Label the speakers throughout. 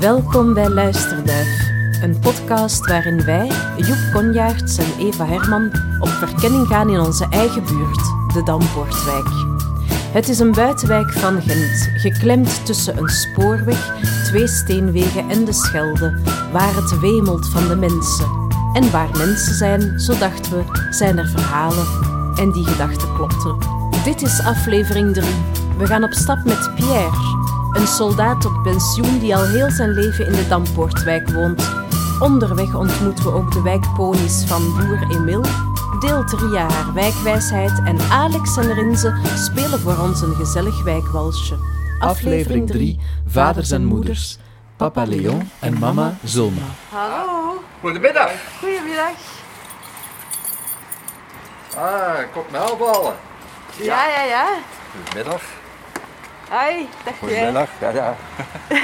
Speaker 1: Welkom bij Luisterduif, een podcast waarin wij, Joep Konjaerts en Eva Herman, op verkenning gaan in onze eigen buurt, de Dampoortwijk. Het is een buitenwijk van Gent, geklemd tussen een spoorweg, twee steenwegen en de Schelde, waar het wemelt van de mensen. En waar mensen zijn, zo dachten we, zijn er verhalen. En die gedachten klopten. Dit is aflevering 3. We gaan op stap met Pierre, een soldaat op pensioen die al heel zijn leven in de Dampoortwijk woont. Onderweg ontmoeten we ook de wijkponies van boer Emil. Deel 3 jaar wijkwijsheid en Alex en Rinze spelen voor ons een gezellig wijkwalsje.
Speaker 2: Aflevering 3, Vaders en Moeders. Papa Leon en mama Zulma.
Speaker 3: Hallo,
Speaker 4: Goedemiddag.
Speaker 3: goedemiddag.
Speaker 4: Ah, komt me.
Speaker 3: Ja, ja, ja.
Speaker 4: Goedemiddag.
Speaker 3: Hoi, dag jij.
Speaker 4: Goedemiddag. Ja, ja.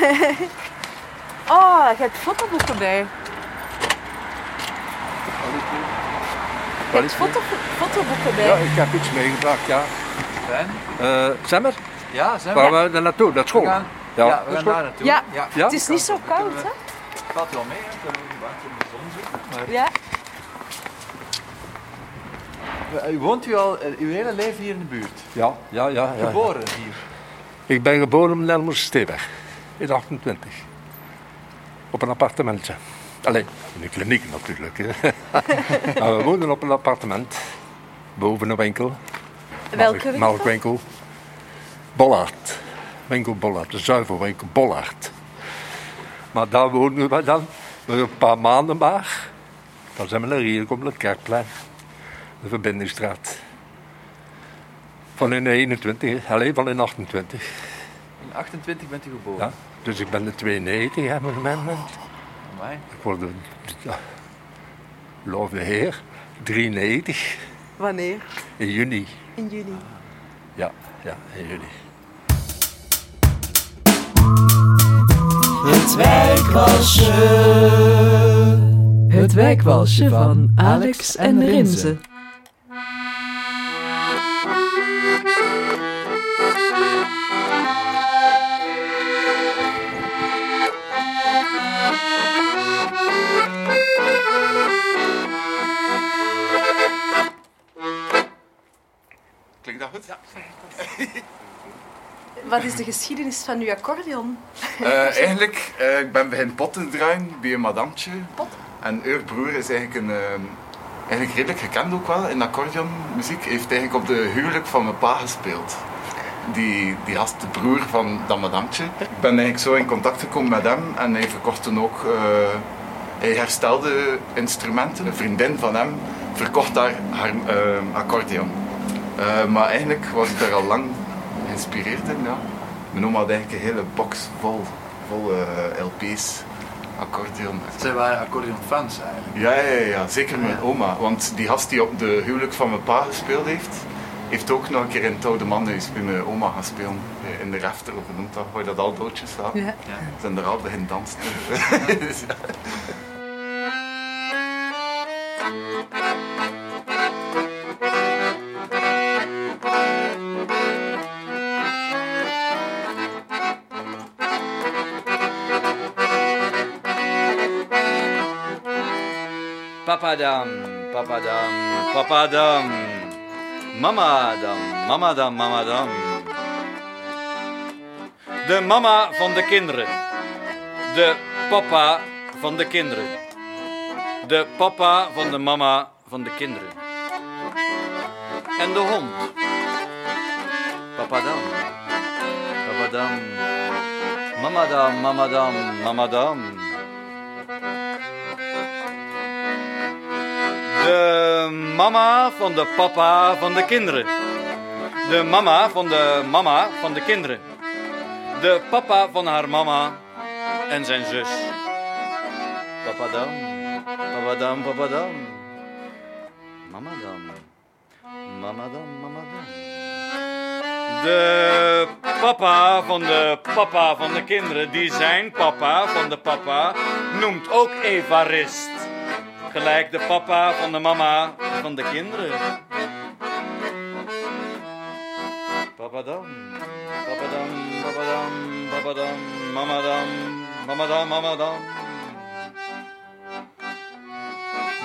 Speaker 3: Oh, je hebt fotoboeken bij. Je
Speaker 4: Wat
Speaker 3: hebt
Speaker 4: is
Speaker 3: foto, fotoboeken bij.
Speaker 4: Ja, ik heb iets meegebracht, ja.
Speaker 5: Fijn.
Speaker 4: Eh Semmer,
Speaker 5: Ja, zijn
Speaker 4: waar
Speaker 5: we?
Speaker 4: we daar naartoe? Dat school?
Speaker 5: We gaan,
Speaker 4: Ja,
Speaker 5: ja, we
Speaker 4: is
Speaker 5: gaan daar naartoe.
Speaker 3: Ja.
Speaker 5: ja.
Speaker 4: Ja?
Speaker 3: Het is niet zo koud, hè?
Speaker 5: Het valt wel mee, hè. kunnen we buiten in de zon zitten. Maar
Speaker 3: Ja.
Speaker 5: Eh, U woont u al eh, uw hele leven hier in de buurt?
Speaker 4: Ja, ja, ja. ja.
Speaker 5: Geboren hier?
Speaker 4: Ik ben geboren op Nelmers Steeweg. In 28. Op een appartementje. Alleen, in een kliniek natuurlijk. maar we woonden op een appartement. Boven een winkel.
Speaker 3: Welke winkel?
Speaker 4: Melkwinkel. Bollard. Winkel Bollard. De zuivelwinkel Bollard. Maar daar woonden we dan een paar maanden maar. Dan zijn we naar hier gekomen, het Kerkplein. De Verbindingsstraat. Van in 21, alleen van in 28.
Speaker 5: In 28 bent u geboren.
Speaker 4: Ja. Dus ik ben de 92 hè, op het moment.
Speaker 5: Amai.
Speaker 4: Ik word de, ja, loof de Heer, 93
Speaker 3: Wanneer?
Speaker 4: in juni.
Speaker 3: In juni.
Speaker 4: Ja, ja, in juni.
Speaker 2: Het wijkwalsje. Het wijkwalsje van Alex en Rinze.
Speaker 3: Wat is de geschiedenis van uw accordeon?
Speaker 6: Eh, eigenlijk, eh, ik ben beginnen potten draaien bij een madamtje.
Speaker 3: Pot?
Speaker 6: En haar broer is eigenlijk, een, eh, eigenlijk redelijk gekend ook wel in accordeonmuziek. Hij heeft eigenlijk op de huwelijk van mijn pa gespeeld. Die, die de broer van dat madamtje. Ik ben eigenlijk zo in contact gekomen met hem en hij verkocht toen ook... hij herstelde instrumenten. Een vriendin van hem verkocht daar haar eh, accordeon. Maar eigenlijk was ik daar al lang geïnspireerd in. Ja. Mijn oma had eigenlijk een hele box vol, vol eh, LP's, accordeon.
Speaker 5: Zij waren accordeonfans eigenlijk.
Speaker 6: Ja, ja, ja, ja, zeker mijn oma. Want die gast die op de huwelijk van mijn pa gespeeld heeft, heeft ook nog een keer in het Oude Manhuis bij mijn oma gaan spelen. Eh, In de refter, of noemt dat? Waar dat al doodjes staan.
Speaker 3: Ja.
Speaker 6: Zijn er al beginnen dansen. Dus
Speaker 7: Papadam, papadam, papadam. Mamadam, mamadam, mamadam. De mama van de kinderen. De papa van de kinderen. De papa van de mama van de kinderen. En de hond. Papadam. Papadam. Mamadam, mamadam, mamadam. De mama van de papa van de kinderen. De mama van de mama van de kinderen. De papa van haar mama en zijn zus. Papadam, papadam, papadam. Mamadam, mamadam, mamadam. De papa van de papa van de kinderen, die zijn papa van de papa, noemt ook Evarist. Gelijk de papa van de mama van de kinderen. Papadam, papadam, papadam, papadam, mamadam, Mama dan, mama dan.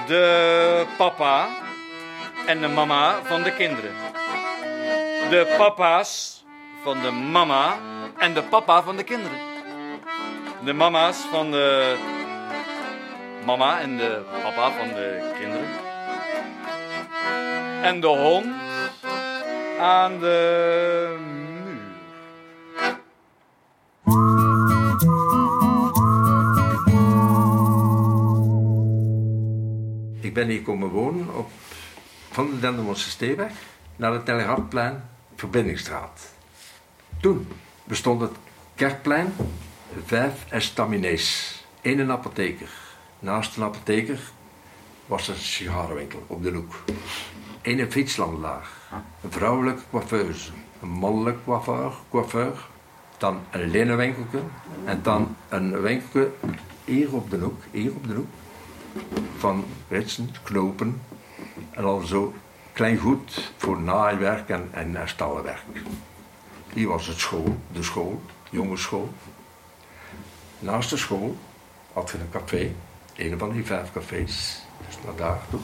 Speaker 7: De papa en de mama van de kinderen. De papa's van de mama en de papa van de kinderen. De mama's van de mama en de papa van de kinderen. En de hond aan de muur.
Speaker 4: Ik ben hier komen wonen op van de Dendermondse Steeweg naar het Telegraafplein, Verbindingsstraat. Toen bestond het Kerkplein vijf estaminets. Eén een apotheker. Naast een apotheker was er een sigarenwinkel op de hoek. Eén een. Een vrouwelijke coiffeuse. Een mannelijke coiffeur, coiffeur. Dan een linnenwinkelke. En dan een winkelke hier op de hoek. Hier op de hoek van ritsen, knopen en al zo klein goed voor naaiwerk en, en. Hier was het school, de school, jongensschool. Naast de school had je een café, een van die vijf cafés, dus naar daar toe.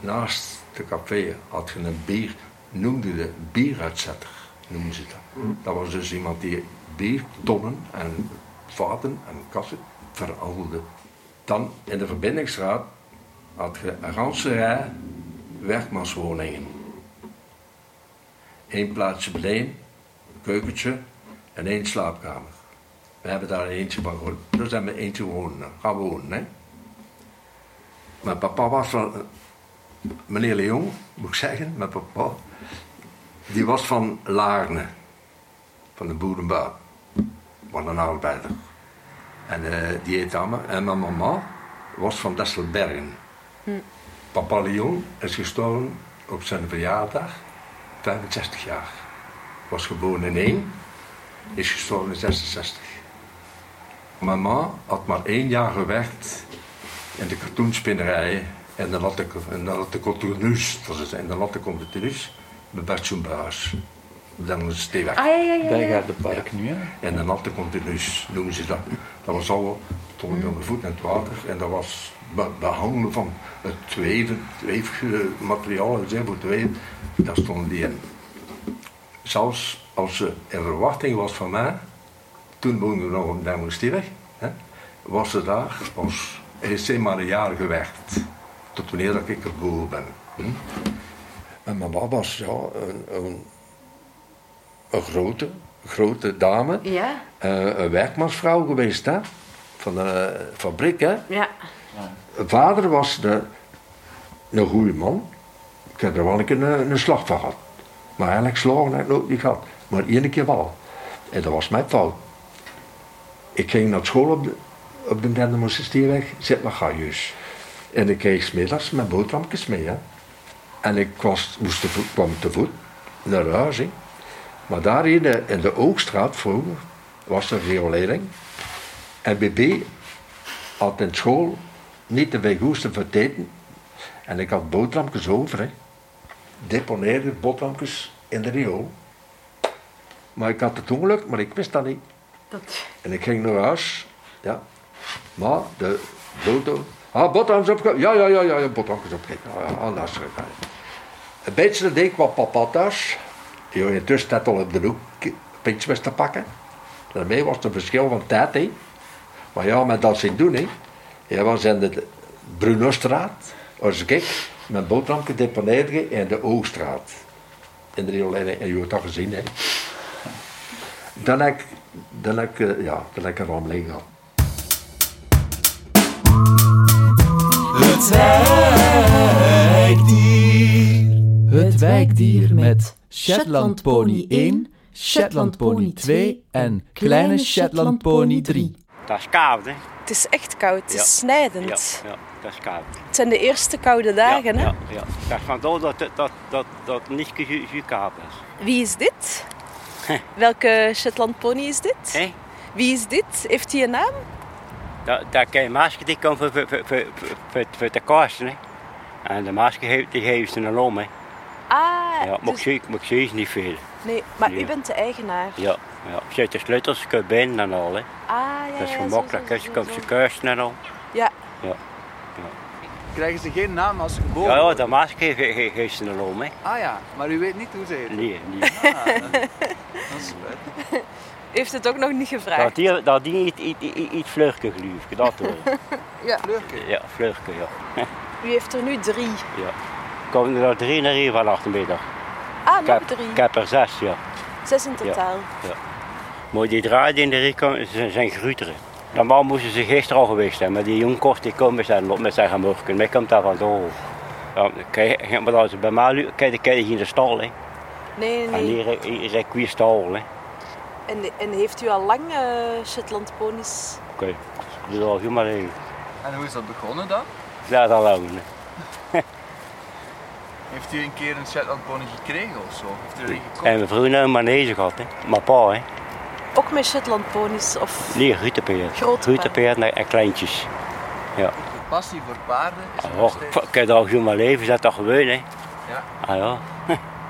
Speaker 4: Naast de café had je een bier, noemde de bieruitzetter, noemden ze dat. Dat was dus iemand die biertonnen en vaten en kassen veranderde. Dan in de verbindingsstraat had je een ganse rij werkmanswoningen. Eén plaatsje een keukentje en één slaapkamer. We hebben daar eentje van gewoond. Daar zijn we eentje wonen, gaan wonen. Hè. Mijn papa was van, meneer Leon, moet ik zeggen, mijn papa, die was van Laarne, van de boerenbouw. Wat een arbeider. En eh, die heet Amme. En mijn mama was van Desselbergen. Papa Leon is gestorven op zijn verjaardag, 65 jaar. Was geboren in 1, is gestorven in 66. Mama had maar één jaar gewerkt in de kartoenspinnerij en de latte, in de latte cotonus, dat is in de cotonus, bij Bert. Dan is het stevig.
Speaker 3: Ah, ja, ja, ja.
Speaker 5: Daar
Speaker 3: ja.
Speaker 5: gaat de park nu, hè?
Speaker 4: En een natte continuus noemen ze dat. Dat was al tot met mijn voet in het water. En dat was be- behangen van het tweven, tweefmateriaal, zeg, voor tweven. Daar stonden die in. Zelfs als ze in verwachting was van mij, toen woonden we nog op Demmerstierweg, hè, was ze daar als, heeft ze maar een jaar gewerkt. Tot wanneer dat ik geboren ben. Hm? En mama was ja, een, een, een grote, grote dame.
Speaker 3: Ja,
Speaker 4: Eh, een werkmansvrouw geweest, hè? Van de fabriek, hè?
Speaker 3: ja.
Speaker 4: Vader was de, een goede man. Ik heb er wel een keer een, een slag van gehad. Maar eigenlijk slagen heb ik nooit niet gehad. Maar één keer wel. En dat was mijn fout. Ik ging naar school op de, op de Stierweg, zit naar Gaius. En ik kreeg 's middags mijn boterhammetjes mee, hè? En ik moest kwam te voet naar huis, hè? Maar daar in de, in de Oogstraat vroeger was er riolering. En BB had in school niet te veel goesten voor het eten. En ik had boterhammetjes over. Hè. Deponeerde boterhammetjes in de riool. Maar ik had het ongeluk, maar ik wist dat niet.
Speaker 3: Dat...
Speaker 4: En ik ging naar huis. Ja. Maar de foto. Ah, opge... Ja, ja, ja, ja, boterhammetjes opgekeken. Ja, ja. Een beetje deed ik wat papa thuis. Die had intussen net al op de hoek pintjes te pakken. Daarmee was het een verschil van tijd, hè. Maar ja, met dat zien doen, hè. Hij was in de Brunostraat, als ik mijn boterham gedeponeerd in de Oogstraat. In de riolijn, en je hebt dat gezien, hè. Dan ik, dan heb ik, eh, ja, dan heb ik een rammeling gehad.
Speaker 2: Het wijkdier. Het wijkdier met Shetland Pony 1, Shetland Pony 2 en kleine Shetland Pony 3.
Speaker 8: Dat is koud, hè?
Speaker 3: Het is echt koud, het is
Speaker 8: Ja.
Speaker 3: snijdend.
Speaker 8: Ja, ja, dat is koud.
Speaker 3: Het zijn de eerste koude dagen,
Speaker 8: ja,
Speaker 3: hè?
Speaker 8: Ja, ja. Dat is vandaar dat dat, dat, dat, dat het niet zo koud is.
Speaker 3: Wie is dit? Welke Shetland pony is dit? Wie is dit? Heeft hij een naam?
Speaker 8: Dat, dat kan je masker die komt voor, voor, voor, voor, voor, te kosten, hè? En de heeft- die geven ze een om, hè?
Speaker 3: Ah,
Speaker 8: Ja, maar
Speaker 3: dus-
Speaker 8: ik maar ik zie ze niet veel.
Speaker 3: nee, maar u
Speaker 8: Ja.
Speaker 3: bent de eigenaar.
Speaker 8: Ja, ja. Zet de sleutels, binnen en al, hè?
Speaker 3: Ah,
Speaker 8: Dat is
Speaker 3: ja,
Speaker 8: gemakkelijk,
Speaker 3: zo,
Speaker 8: komt ze keuzen en al.
Speaker 3: Ja.
Speaker 8: Ja.
Speaker 5: Krijgen ze geen naam als ze geboren
Speaker 8: Ja, ja, dat masker heeft ge- geeft ze een om, hè.
Speaker 5: Ah ja, maar u weet niet hoe ze heet.
Speaker 8: Nee, nee.
Speaker 5: Ah, dat, dat is spijtig.
Speaker 3: U heeft het ook nog niet
Speaker 8: Dat
Speaker 3: gevraagd.
Speaker 8: die, dat die iets, iets, iets, iets vlugger geloof ik, dat hoor.
Speaker 5: Fleurke.
Speaker 8: Ja, vlugger, ja.
Speaker 3: U heeft er nu drie.
Speaker 8: ja. Komen er drie naar hier middag.
Speaker 3: Ah, nog
Speaker 8: heb,
Speaker 3: drie.
Speaker 8: ik heb er zes, ja.
Speaker 3: Zes in totaal.
Speaker 8: Maar die draaien in de ze zijn gruteren. Normaal moesten ze gisteren al geweest zijn, maar die jongkost die komen zijn op met zijn gemorken. Mij komt daar vandoor. Ja, kijk, maar als ze bij mij kijk, dan kijk je hier in de stal. Hè.
Speaker 3: Nee,
Speaker 8: En
Speaker 3: nee.
Speaker 8: hier, hier is een stal. Hè.
Speaker 3: En, en heeft u al lang eh Shetland ponies?
Speaker 8: Oké, dat is al helemaal even.
Speaker 5: En hoe is dat begonnen dan?
Speaker 8: Ja, dat lang.
Speaker 5: Heeft u een keer een Shetland pony gekregen of zo? Heeft u er een gekocht?
Speaker 8: En vroeger een manege gehad, hè. maar pa, hè.
Speaker 3: Ook met Shetland ponies? Of...
Speaker 8: Nee, rutepeer.
Speaker 3: Grote
Speaker 8: Rutepeer en, kleintjes.
Speaker 5: De passie voor paarden is er
Speaker 8: Oh,
Speaker 5: nog steeds.
Speaker 8: ik heb al helemaal leven, is dat toch gewoon, hè?
Speaker 5: Ja.
Speaker 8: Ah ja.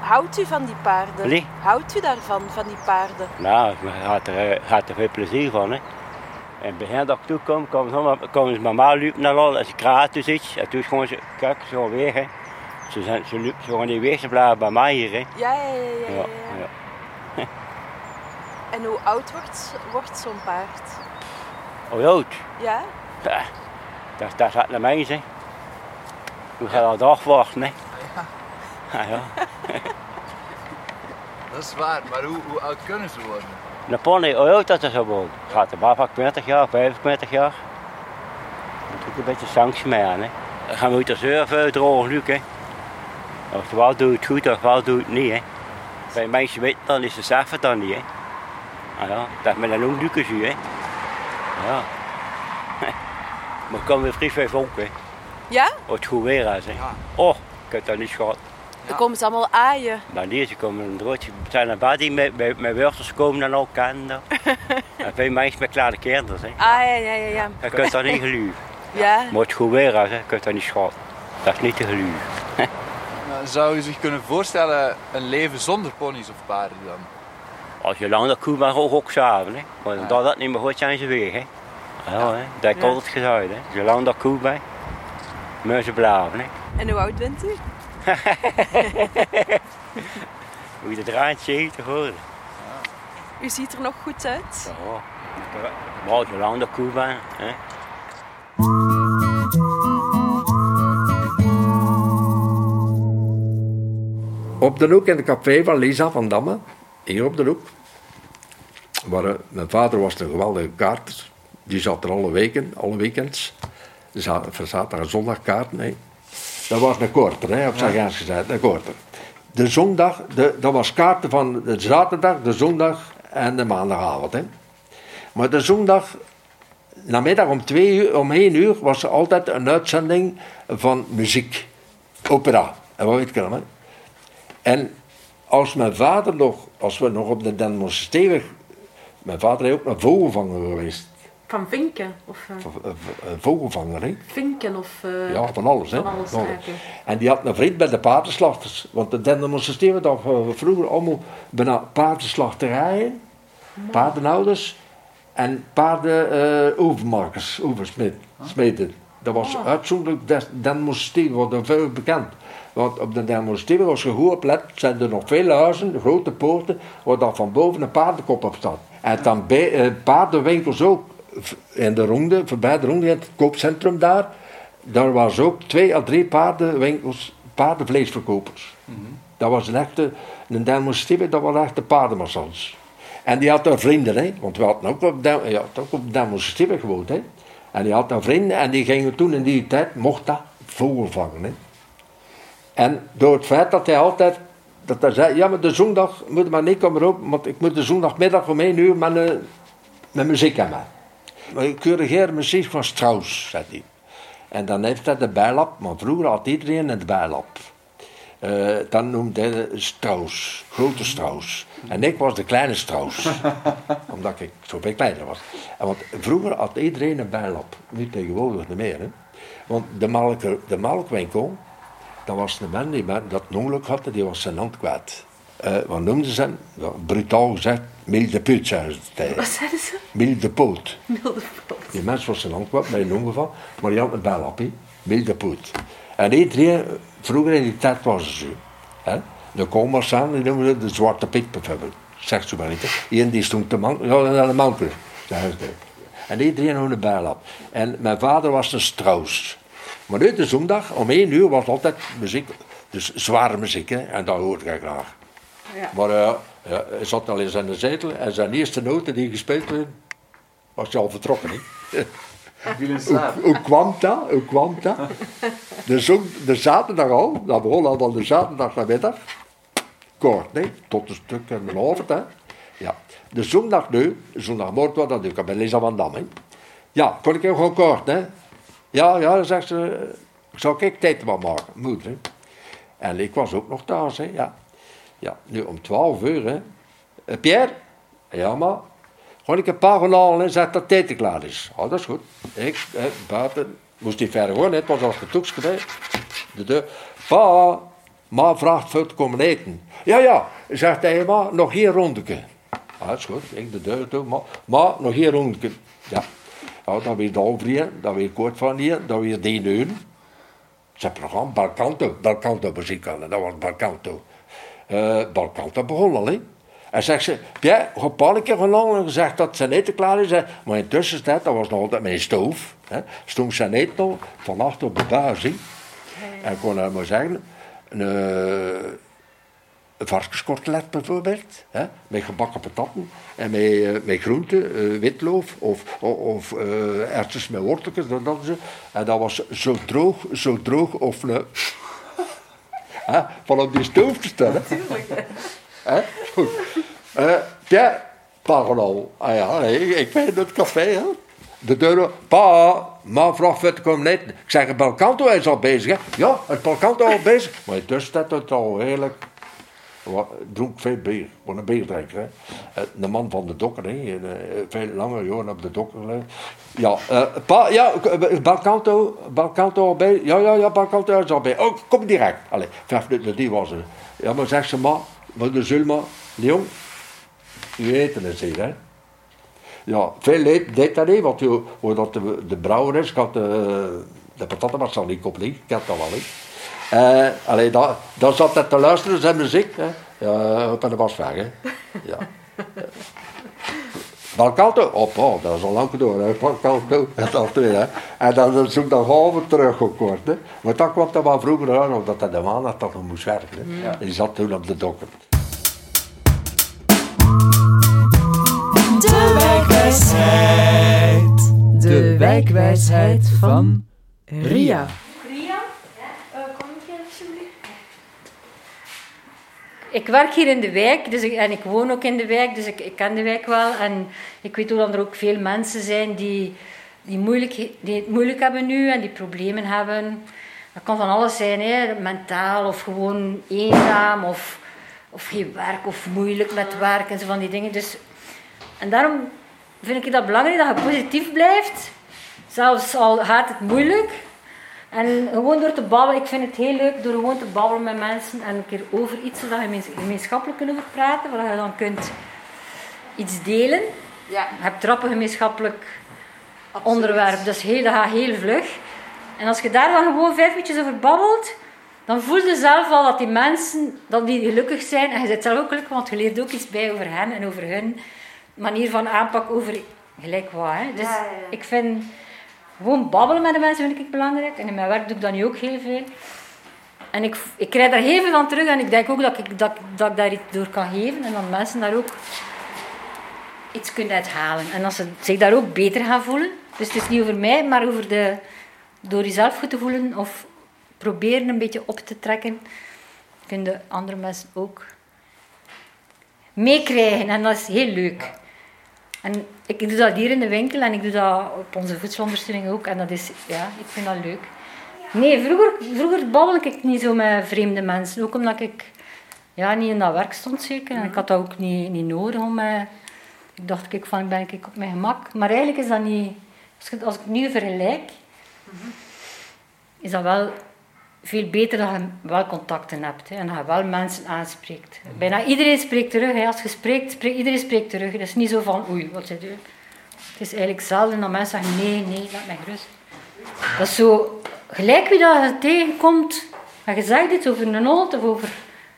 Speaker 3: Houdt u van die paarden?
Speaker 8: Nee.
Speaker 3: Houdt u daarvan, van die paarden?
Speaker 8: Nou, had er, eh, had er veel plezier van. Hè. En het begin dat ik toe kwam, kwamen ze, mij lopen naar al, en ze kraten dus iets. En toen is gewoon ze, kijk, ze gaan weg. Hè. Ze, zijn, ze, lopen- ze gaan niet weg, ze blijven bij mij hier. Hè.
Speaker 3: Ja, ja, ja. ja,
Speaker 8: Ja,
Speaker 3: ja.
Speaker 8: ja.
Speaker 3: En hoe oud wordt, wordt zo'n paard?
Speaker 8: Oh, jood.
Speaker 3: Ja?
Speaker 8: Ja, Dat, dat is naar mij, hè. We gaan al dag wachten, hè. Ah, ja.
Speaker 5: Dat is waar, maar hoe, hoe oud kunnen ze worden?
Speaker 8: Een pony, oh, jood dat is zo wordt. Gaat er maar van 20 jaar, 25 jaar. Moet ook een beetje sanctie mee aan, hè. Dan gaan we uit de surfen drogen nu, hè. Oftewel doe het goed, oftewel doe het niet, hè. Bij mensen weten dan is ze zelf het dan niet, hè. Ah ja, dat is met een ongelukken zie, hè. Ja. Maar ik kan weer vrij veel volk, hè.
Speaker 3: Ja?
Speaker 8: Als het goed weer is, hè. Oh, ik heb dat niet gehad.
Speaker 3: Dan komen ze allemaal aaien.
Speaker 8: Maar nee, ze komen een broodje. Er zijn een paar die met, met, met wortels komen en ook kennen. en veel mensen met kleine kinderen, hè.
Speaker 3: Ah, ja, ja, ja. ja.
Speaker 8: Je kunt dat niet geloven.
Speaker 3: Ja,
Speaker 8: Maar het goed weer is, hè, je kunt dat niet schatten. Dat is niet te geloven.
Speaker 5: Nou, zou u zich kunnen voorstellen een leven zonder ponies of paarden dan?
Speaker 8: Als je lang dat koe bent, ook ook samen, hè. Maar
Speaker 5: Ja.
Speaker 8: dat dat niet meer goed zijn ze weg, hè. Ja, hè. Dat
Speaker 3: Ja.
Speaker 8: altijd gezegd, hè. Als je lang dat koe bent, moet je blijven, hè.
Speaker 3: en hoe oud bent u?
Speaker 8: Hoe je de draait ziet, te horen.
Speaker 3: U ziet er nog goed uit.
Speaker 8: Ja. Maar als je lang dat koe bent, hè.
Speaker 4: Op de hoek in het café van Lisa van Damme, hier op de hoek. Mijn vader was een geweldige kaarter. Die zat er alle weken, alle weekends. Voor zaterdag en zondag kaarten. Hè. Dat was een korter, hè, op zijn Gens gezegd, een korter. De zondag, de, dat was kaarten van de zaterdag, de zondag en de maandagavond. Hè. Maar de zondag, namiddag om, twee uur, om één uur, was er altijd een uitzending van muziek. Opera. En wat weet ik allemaal. En als mijn vader nog, als we nog op de Den Bosch Stewig, mijn vader is ook een vogelvanger geweest.
Speaker 1: Van vinken of
Speaker 4: Een vogelvanger, hè?
Speaker 1: vinken of... eh,
Speaker 4: Ja, van alles, hè?
Speaker 1: Van alles,
Speaker 4: Van. En die had een vriend bij de paardenslachters. Want de Den Bosch Stewig, dat we vroeger allemaal bijna paardenslachterijen, paardenhouders en paardenovermakers, oversmeden. Dat was uitzonderlijk des- Den wordt er veel bekend. Want op de Stewig, als je goed oplet, zijn er nog veel huizen, de grote poorten, waar dat van boven een paardenkop op staat. En dan bij, eh, paardenwinkels ook. In de ronde, voorbij de ronde, in het koopcentrum daar, daar was ook twee à drie paardenwinkels, paardenvleesverkopers. Dat was een echte, een Stewig, dat was een echte paardenmassage. En die had daar vrienden, hè? want we hadden ook op, ook Den Bosch Stewig gewoond. Hè? En die had daar vrienden en die gingen toen in die tijd, mocht dat, vogel vangen. Hè? En door het feit dat hij altijd, dat hij zei, ja maar de zondag moet maar niet komen op, want ik moet de zondagmiddag om één uur met, een, met muziek hebben. Maar ik corrigeer muziek van Strauss, zei hij. En dan heeft hij de bijlap, maar vroeger had iedereen een bijlap. Eh, dan noemde hij Strauss, grote Strauss. En ik was de kleine Strauss, omdat ik zoveel kleiner was. En want vroeger had iedereen een bijlap, nu tegenwoordig niet meer. Hè. Want de, melker, de melkwinkel, dat was een man die met- dat ongeluk had, die was zijn hand kwijt. eh, wat noemden ze hem? Ja, brutaal gezegd, milde ze tegen.
Speaker 3: Wat zeiden ze?
Speaker 4: Milde poot.
Speaker 3: Milde poot.
Speaker 4: Die mens was zijn hand kwijt bij een ongeval, maar die had een bel op, hè. milde poot. En iedereen, vroeger in die tijd was het zo. Hè? De komers aan, die noemen ze de zwarte piet bijvoorbeeld. Zegt zo maar niet. Eén die stond te man, ja, naar de ze. En iedereen had een bel op. En mijn vader was een Strauss. Maar nu de zondag, om één uur, was altijd muziek. Dus zware muziek, hè. En dat hoorde ik graag.
Speaker 3: Ja.
Speaker 4: Maar eh, ja, hij zat al in zijn zetel en zijn eerste noten die gespeeld werden, was hij al vertrokken. Hè? hoe, hoe kwam dat? Hoe kwam dat? De, zon, de zaterdag al, dat begon al van de zaterdag namiddag. Kort, nee, tot een stuk en een half, hè. Ja. De zondag nu, zondagmorgen was dat natuurlijk bij Lisa van Dam, hè. Ja, kon ik hem gewoon kort, hè. Ja, ja, zegt ze, zou ik tijd maar maken, moeder. En ik was ook nog thuis, hè, ja. Ja, nu om 12 uur, hè. Eh, Pierre? Ja, maar. Gewoon ik een paar halen en zeg dat tijd klaar is. Oh, dat is goed. Ik, hè, buiten, moest niet verder gewoon, het was als getoekst bij. De deur. Pa, ma vraagt veel te komen eten. Ja, ja, zegt hij, maar nog hier rondeke. Ah, dat is goed. Ik de deur toe, maar, maar nog hier rondeke. Ja. Ja, dan weer de overheen, dan weer kort van hier, dan weer die uur. Zijn programma, Balkanto, Balkanto muziek aan, dat was Balkanto. Eh Balkanto begon al, hè. En zegt ze, ja, ga een keer gelang en gezegd dat zijn eten klaar is. hè. Maar intussen, dat was nog altijd mijn stoof. Hè. Stond zijn eten nog van achter op de buis. En ik kon nou maar zeggen, een, een varkenskortlet bijvoorbeeld, hè, met gebakken patatten en met, eh, met groenten, eh, witloof of, of, of eh, erwtjes met worteltjes. Dat, dat. En dat was zo droog, zo droog of een... hè, van op die stoof te stellen. Hè? Goed. Pierre, Paranol. Ah ja, ik ben in het café. Hè. De deur, pa, ma vraagt wat te komen eten. Ik zeg, het Balkanto is al bezig. Hè. Ja, het Balkanto is al bezig. Maar intussen staat het al heerlijk. Dronk veel bier, wat een bierdrinker. Hè. Eh, De man van de dokker, hè. Eh, veel langer jaren op de dokker. Ja, eh, pa, ja, Balkanto, Balkanto al bij. Ja, ja, ja, Balkanto is al bij. Oh, kom direct. Allee, vijf minuten, die was er. Ja, maar zeg ze maar, maar de Zulma, Leon, u eten het hier, hè. Ja, veel leed deed dat niet, want dat de, de brouwer is, ik had de, de patatten was al niet op ik had dat wel niet. Eh, allee, dat, dat zat hij te luisteren, zijn muziek, hè. Ja, op en de was weg, hè. Ja. Balkanto, op, oh, dat is al lang door, hè. Balkanto, dat is al twee, hè. En dan zoek dan halve teruggekort, hè. Maar dat kwam dan wel vroeger aan, omdat hij de maandag toch nog moest werken, hè. En die zat toen op de dokker.
Speaker 1: De wijkwijsheid. De wijkwijsheid van. Ria,
Speaker 9: eh, kom ik hier alsjeblieft? Ik werk hier in de wijk dus en ik woon ook in de wijk, dus ik, ik ken de wijk wel. En ik weet ook dat er ook veel mensen zijn die, die, moeilijk, die het moeilijk hebben nu en die problemen hebben. Dat kan van alles zijn, hè, mentaal of gewoon eenzaam of, of geen werk of moeilijk met werk en zo van die dingen. Dus, en daarom vind ik dat belangrijk dat je positief blijft, zelfs al gaat het moeilijk. En gewoon door te babbelen, ik vind het heel leuk door gewoon te babbelen met mensen en een keer over iets zodat je gemeens- gemeenschappelijk kunt over praten, waar je dan kunt iets delen.
Speaker 3: Ja.
Speaker 9: Je hebt trappen gemeenschappelijk onderwerp, dat, is heel, dat gaat heel vlug. En als je daar dan gewoon vijf minuutjes over babbelt, dan voel je zelf al dat die mensen dat die gelukkig zijn. En je bent zelf ook gelukkig, want je leert ook iets bij over hen en over hun manier van aanpak over gelijk wat. Hè. Dus
Speaker 3: Ja, ja, ja.
Speaker 9: ik vind gewoon babbelen met de mensen vind ik belangrijk. En in mijn werk doe ik dat nu ook heel veel. En ik, ik krijg daar heel veel van terug en ik denk ook dat ik, dat, dat ik daar iets door kan geven en dat mensen daar ook iets kunnen uithalen. En als ze zich daar ook beter gaan voelen. Dus het is niet over mij, maar over de, door jezelf goed te voelen of proberen een beetje op te trekken, kunnen andere mensen ook meekrijgen. En dat is heel leuk. En ik doe dat hier in de winkel en ik doe dat op onze voedselondersteuning ook. En dat is, ja, ik vind dat leuk. Nee, vroeger, vroeger babbelde ik niet zo met vreemde mensen. Ook omdat ik ja, niet in dat werk stond zeker. En ik had dat ook niet, niet nodig om mij... Ik dacht ik van, ben ik op mijn gemak. Maar eigenlijk is dat niet... Als ik, als ik het nu vergelijk, is dat wel veel beter dat je wel contacten hebt hè, en dat je wel mensen aanspreekt. Bijna iedereen spreekt terug. Hè. Als je spreekt, spreekt, iedereen spreekt terug. Het is niet zo van, oei, wat zit u? Het is eigenlijk zelden dat mensen zeggen, nee, nee, laat mij gerust. Dat is zo, gelijk wie dat je tegenkomt, en je zegt iets over een hond of over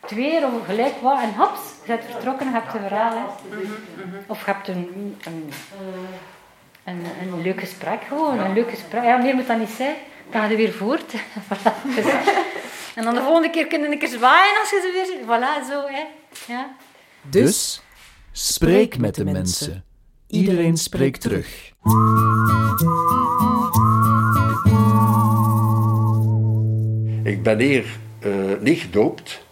Speaker 9: het weer of gelijk wat, en haps, je bent vertrokken en je hebt een verhaal. Hè. Of je hebt een, een, een, een leuk gesprek gewoon, een leuk gesprek. Ja, meer moet dat niet zijn. Ga je weer voort. Voilà. Dus, en dan de volgende keer kunnen een keer zwaaien als je ze weer ziet. Voilà, zo. Hè. Ja.
Speaker 2: Dus spreek met de mensen. Iedereen spreekt terug.
Speaker 4: Ik ben hier eh, niet gedoopt,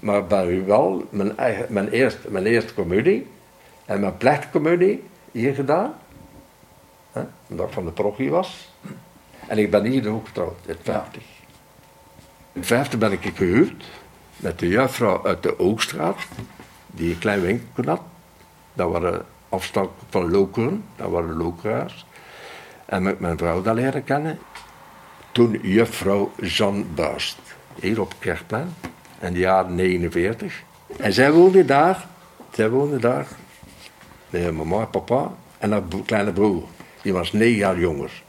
Speaker 4: maar ben wel mijn, eigen, mijn, eerste, mijn eerste communie en mijn plechtcommunie hier gedaan. Hè, omdat ik van de parochie was. En ik ben hier ook getrouwd, in 50. In 50 ben ik gehuwd met de juffrouw uit de Oogstraat, die een klein winkel had. Dat waren afstand van Lokeren, dat waren Lokeraars. En met mijn vrouw daar leren kennen. Toen juffrouw Jean Buist, hier op Kerkplein, in de jaren 49. En zij woonde daar, zij woonde daar, met mama en papa en haar kleine broer. Die was negen jaar jonger,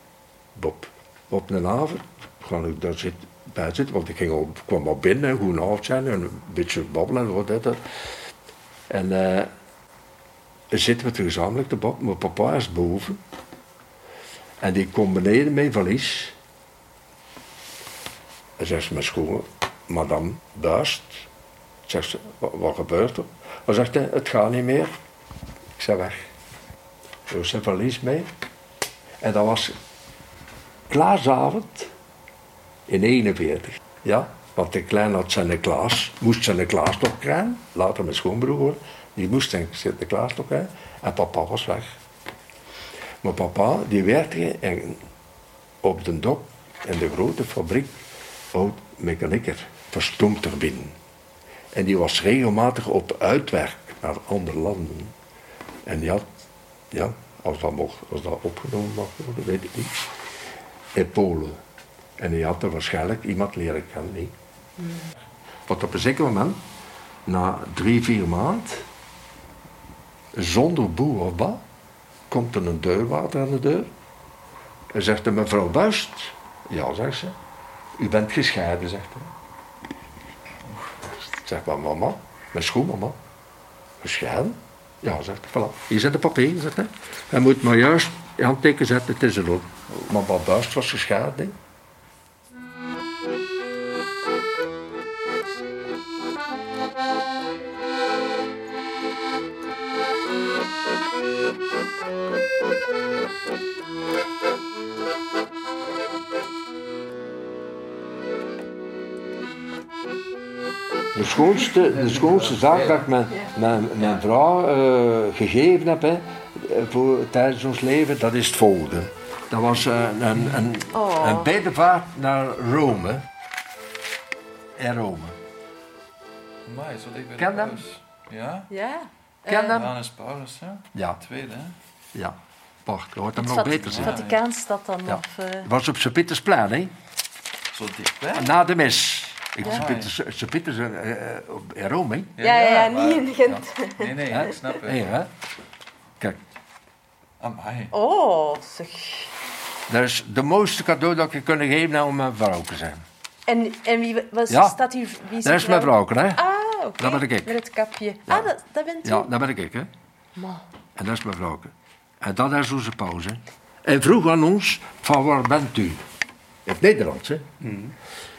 Speaker 4: Bob. Op een avond kwam ik daar zit, bij zitten, want ik ging al, kwam al binnen, hoe een avond zijn, en een beetje babbelen en wat dat. En eh, zitten we toen gezamenlijk te babbelen. Mijn papa is boven. En die komt beneden een valies. En zegt ze mijn schoenen, madame Buist. Zegt ze, wat, gebeurt er? Dan zegt hij, het gaat niet meer. Ik zei weg. Er zijn valies mee. En dat was klaasavond in 41. Ja, want de klein had zijn Klaas, moest zijn Klaas nog krijgen. Later mijn schoonbroer, die moest zijn Sinterklaas nog krijgen. En papa was weg. Maar papa, die werkte op de dok in de grote fabriek oud mechanieker, verstoomturbine. En die was regelmatig op uitwerk naar andere landen. En die had, ja, als dat, mocht, als dat opgenomen mag worden, weet ik niet, in Polen. En die had er waarschijnlijk iemand leren kennen. niet. Want op een zeker moment, na drie, vier maanden, zonder boer of wat, komt er een deurwaarder aan de deur. En zegt de mevrouw Buist. Ja, zegt ze. U bent gescheiden, zegt hij. Zeg maar, mama, mijn schoonmama. Gescheiden? Ja, zegt hij. Voilà. Hier zijn de papieren, zegt hij. Hij moet maar juist je handteken zetten, het is er ook. Mama Buist was gescheiden. hè. De schoonste, de schoonste zaak dat ik mijn, mijn, mijn vrouw eh, gegeven heb hè, voor, tijdens ons leven, dat is het volgende. Dat was eh, een, een, een bedevaart naar Rome. In Rome.
Speaker 5: Amai, zo dicht bij
Speaker 4: Ken
Speaker 5: de
Speaker 4: hem?
Speaker 5: paus. Ja?
Speaker 3: Ja.
Speaker 4: Ken
Speaker 3: Eh,
Speaker 4: hem?
Speaker 5: Johannes Paulus, ja.
Speaker 4: Ja,
Speaker 5: Tweede, hè?
Speaker 4: ja. Wacht, je hoort hem
Speaker 3: Het
Speaker 4: nog
Speaker 3: Vat-
Speaker 4: beter zien.
Speaker 3: Vaticaanstad dan?
Speaker 4: Ja.
Speaker 3: Of, eh,
Speaker 4: Het was op Sint-Pietersplein, hè?
Speaker 5: Zo dichtbij.
Speaker 4: Na de mis. Ik
Speaker 3: Ja.
Speaker 4: Eh, eh, op- in Rome, hè?
Speaker 3: Ja, ja, ja,
Speaker 5: maar-
Speaker 3: niet in Gent.
Speaker 5: ja. Nee, nee,
Speaker 4: Hè?
Speaker 5: ik snap het.
Speaker 4: Hè?
Speaker 5: Amai.
Speaker 3: Oh, zeg.
Speaker 4: dat is de mooiste cadeau dat ik je kunnen geven om mijn vrouw te zijn.
Speaker 3: En, en wie was,
Speaker 4: Ja.
Speaker 3: staat hier? Wie
Speaker 4: Dat is mijn vrouw, hè?
Speaker 3: Ah, oké.
Speaker 4: Dat ben ik.
Speaker 3: Met het kapje.
Speaker 4: Ja.
Speaker 3: Ah, dat, dat bent u?
Speaker 4: Ja, dat ben ik, hè?
Speaker 3: Ma.
Speaker 4: En dat is mijn vrouw. En dat is onze pauze. En vroeg aan ons, van waar bent u? In het Nederlands, hè?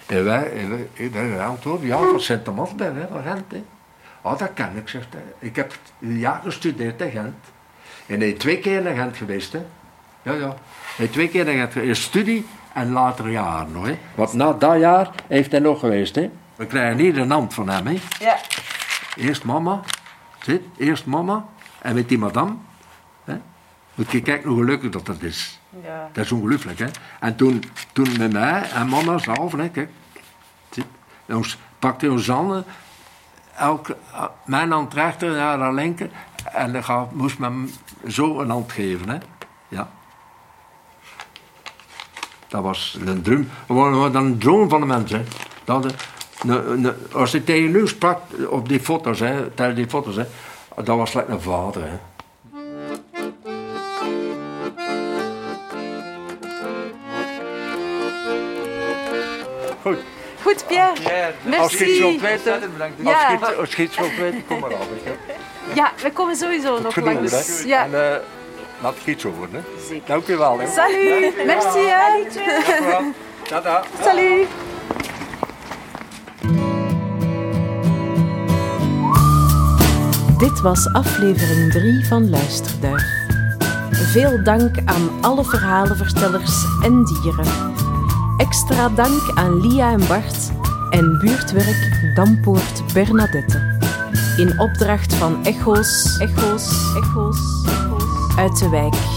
Speaker 4: En wij, en wij, wij antwoorden, ja, van Sint-Amasberg, hè, van Gent, hè. Ah, dat ken ik, zegt hij. Ik heb een jaar gestudeerd in Gent. En hij twee keer naar Gent geweest, hè. Ja, ja. Hij twee keer naar Gent geweest. Eerst studie en later jaar nog, hè. Want na dat jaar heeft hij nog geweest, hè. We krijgen hier een hand van hem, hè.
Speaker 3: Ja.
Speaker 4: Eerst mama, zit, eerst mama en met die madame. Hè? Moet je kijken hoe gelukkig dat dat is.
Speaker 3: ja.
Speaker 4: Dat is ongelooflijk, hè. En toen, toen met mij en mama zelf, hè, kijk. Zit, en ons pakte ons handen, elke, eh, mijn hand rechter en haar linker. En dan gaf- moest men zo een hand geven, hè. Ja. Dat was een droom. Dat was een droom van de mensen. Dat, ne- ne- als je tegen nu sprak op die foto's, hè, tijdens die foto's, hè, dat was lekker een vader. Hè. Goed.
Speaker 3: Goed, Pierre. Merci.
Speaker 4: Als je iets wilt weten,
Speaker 3: Ja.
Speaker 4: als, je iets, als je iets wilt weten, kom maar af.
Speaker 3: Ja, we komen sowieso nog
Speaker 4: Genoeg,
Speaker 3: langs.
Speaker 4: hè.
Speaker 3: Ja.
Speaker 4: En eh, laat het iets over, hè. Dank u wel, hè.
Speaker 3: Salut, merci hè.
Speaker 4: Dank u wel. Tada.
Speaker 3: Salut.
Speaker 1: Dit was aflevering 3 van Luisterduif. Veel dank aan alle verhalenvertellers en dieren. Extra dank aan Lia en Bart en buurtwerk Dampoort Bernadette. In opdracht van Echo's, Echo's, Echo's, Echo's uit de wijk.